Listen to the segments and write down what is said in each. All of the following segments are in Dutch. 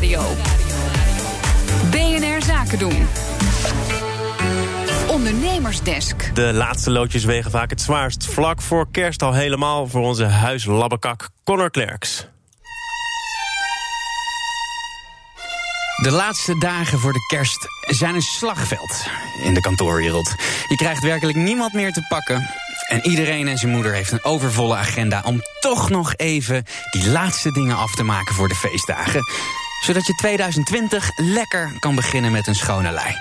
Nieuwsradio. BNR Zaken doen. Ondernemersdesk. De laatste loodjes wegen vaak het zwaarst. Vlak voor kerst al helemaal voor onze huislabbekak Connor Klerks. De laatste dagen voor de kerst zijn een slagveld in de kantoorwereld. Je krijgt werkelijk niemand meer te pakken. En iedereen en zijn moeder heeft een overvolle agenda om toch nog even die laatste dingen af te maken voor de feestdagen. Zodat je 2020 lekker kan beginnen met een schone lei.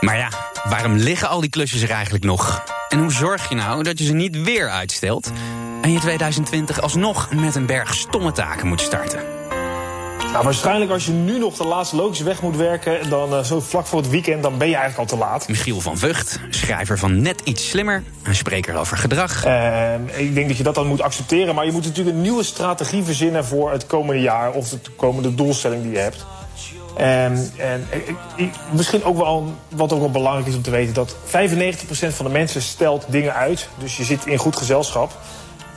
Maar ja, waarom liggen al die klusjes er eigenlijk nog? En hoe zorg je nou dat je ze niet weer uitstelt en je 2020 alsnog met een berg stomme taken moet starten? Nou, waarschijnlijk als je nu nog de laatste logisch weg moet werken, dan uh, zo vlak voor het weekend, dan ben je eigenlijk al te laat. Michiel van Vught, schrijver van Net iets slimmer, een spreker over gedrag. Uh, ik denk dat je dat dan moet accepteren, maar je moet natuurlijk een nieuwe strategie verzinnen voor het komende jaar of de komende doelstelling die je hebt. En, en ik, misschien ook wel wat ook wel belangrijk is om te weten dat 95% van de mensen stelt dingen uit. Dus je zit in goed gezelschap.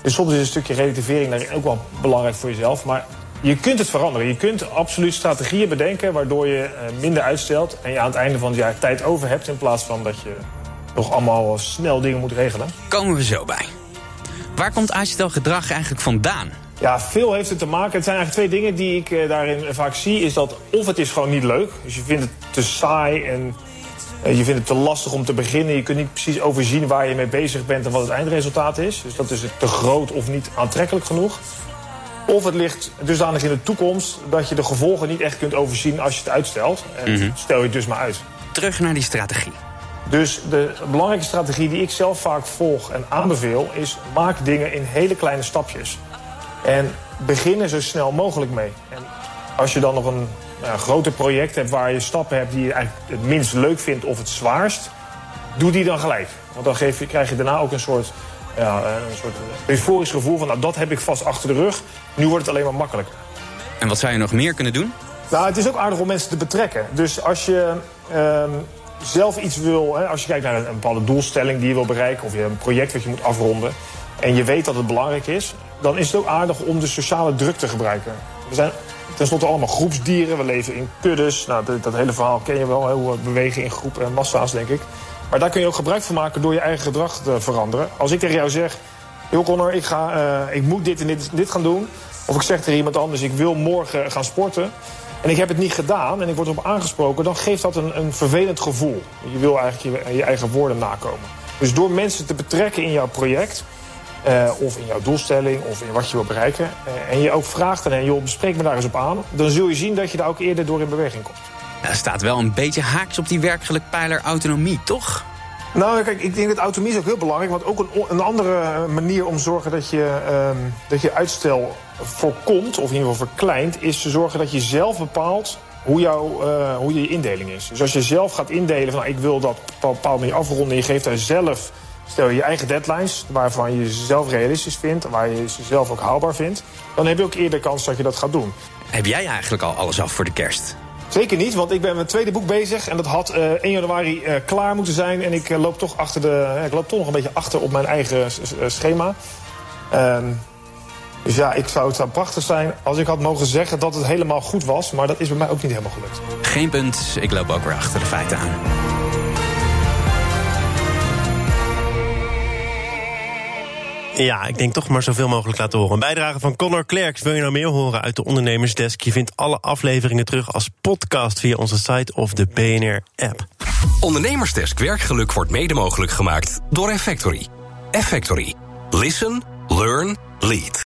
Dus soms is een stukje relativering daarin ook wel belangrijk voor jezelf. Maar je kunt het veranderen. Je kunt absoluut strategieën bedenken waardoor je eh, minder uitstelt en je aan het einde van het jaar tijd over hebt in plaats van dat je nog allemaal snel dingen moet regelen. Komen we zo bij. Waar komt uitstelgedrag eigenlijk vandaan? Ja, veel heeft het te maken. Het zijn eigenlijk twee dingen die ik eh, daarin vaak zie. Is dat of het is gewoon niet leuk. Dus je vindt het te saai en eh, je vindt het te lastig om te beginnen. Je kunt niet precies overzien waar je mee bezig bent en wat het eindresultaat is. Dus dat is te groot of niet aantrekkelijk genoeg. Of het ligt dusdanig in de toekomst dat je de gevolgen niet echt kunt overzien als je het uitstelt. En Mhm. stel je het dus maar uit. Terug naar die strategie. Dus de belangrijke strategie die ik zelf vaak volg en aanbeveel is maak dingen in hele kleine stapjes. En begin er zo snel mogelijk mee. En als je dan nog een nou, groter project hebt waar je stappen hebt die je eigenlijk het minst leuk vindt of het zwaarst, doe die dan gelijk. Want dan geef je, krijg je daarna ook een soort, ja, een soort euforisch gevoel van nou dat heb ik vast achter de rug. Nu wordt het alleen maar makkelijker. En wat zou je nog meer kunnen doen? Nou, het is ook aardig om mensen te betrekken. Dus als je ehm, zelf iets wil, hè, als je kijkt naar een, een bepaalde doelstelling die je wil bereiken, of je hebt een project wat je moet afronden, en je weet dat het belangrijk is, dan is het ook aardig om de sociale druk te gebruiken. We zijn tenslotte allemaal groepsdieren, we leven in kuddes. Nou, dat, dat hele verhaal ken je wel, hè, hoe we bewegen in groepen en massa's, denk ik. Maar daar kun je ook gebruik van maken door je eigen gedrag te veranderen. Als ik tegen jou zeg, joh Connor, ik, ga, eh, ik moet dit en dit, dit gaan doen. Of ik zeg tegen iemand anders, ik wil morgen gaan sporten. En ik heb het niet gedaan en ik word erop aangesproken, dan geeft dat een, een vervelend gevoel. Je wil eigenlijk je, je eigen woorden nakomen. Dus door mensen te betrekken in jouw project, eh, of in jouw doelstelling, of in wat je wil bereiken, eh, en je ook vraagt aan joh, bespreek me daar eens op aan, dan zul je zien dat je daar ook eerder door in beweging komt. Er staat wel een beetje haaks op die werkelijk pijler autonomie, toch? Nou, kijk, ik denk dat autonomie is ook heel belangrijk. Want ook een, een andere manier om te zorgen dat je, ehm, dat je uitstel voorkomt, of in ieder geval verkleint, is te zorgen dat je zelf bepaalt hoe, jouw, eh, hoe je indeling is. Dus als je zelf gaat indelen van nou, ik wil dat op een bepaalde manier afronden, en je geeft daar zelf, stel je je eigen deadlines, waarvan je ze zelf realistisch vindt, waar je ze zelf ook haalbaar vindt, dan heb je ook eerder kans dat je dat gaat doen. Heb jij eigenlijk al alles af voor de kerst? Zeker niet, want ik ben met mijn tweede boek bezig. En dat had eh 1 januari eh, klaar moeten zijn. En ik eh, loop toch achter de. ik loop toch nog een beetje achter op mijn eigen schema. Ehm, dus ja, ik zou, het zou prachtig zijn als ik had mogen zeggen dat het helemaal goed was. Maar dat is bij mij ook niet helemaal gelukt. Geen punt, ik loop ook weer achter de feiten aan. Ja, ik denk toch maar zoveel mogelijk laten horen. Een bijdrage van Connor Klerks. Wil je nou meer horen uit de Ondernemersdesk? Je vindt alle afleveringen terug als podcast via onze site of de BNR-app. Ondernemersdesk werkgeluk wordt mede mogelijk gemaakt door Effectory. Effectory. Listen, learn, lead.